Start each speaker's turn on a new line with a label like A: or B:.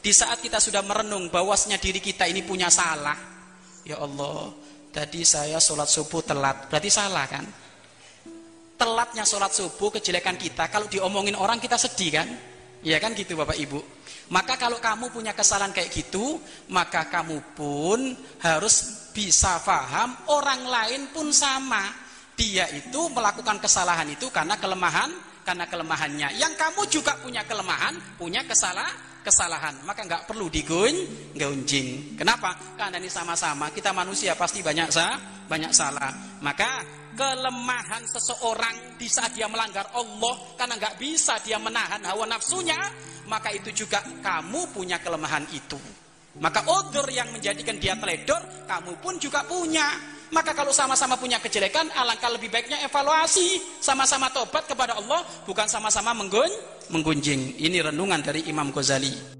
A: Di saat kita sudah merenung bahwasanya diri kita ini punya salah. Ya Allah, tadi saya sholat subuh telat. Berarti salah kan? Telatnya sholat subuh kejelekan kita. Kalau diomongin orang kita sedih kan? Ya kan gitu Bapak Ibu. Maka kalau kamu punya kesalahan kayak gitu, maka kamu pun harus bisa paham orang lain pun sama. Dia itu melakukan kesalahan itu karena kelemahan, karena kelemahannya. Yang kamu juga punya kelemahan, punya kesalahan, kesalahan. Maka nggak perlu digun gunjing kenapa? Karena ini sama-sama. Kita manusia pasti banyak sah banyak salah. Maka kelemahan seseorang di saat dia melanggar Allah karena nggak bisa dia menahan hawa nafsunya maka itu juga kamu punya kelemahan itu. Maka odor yang menjadikan dia teledor kamu pun juga punya maka kalau sama-sama punya kejelekan, alangkah lebih baiknya evaluasi, sama-sama tobat kepada Allah, bukan sama-sama menggun, menggunjing. Ini renungan dari Imam Ghazali.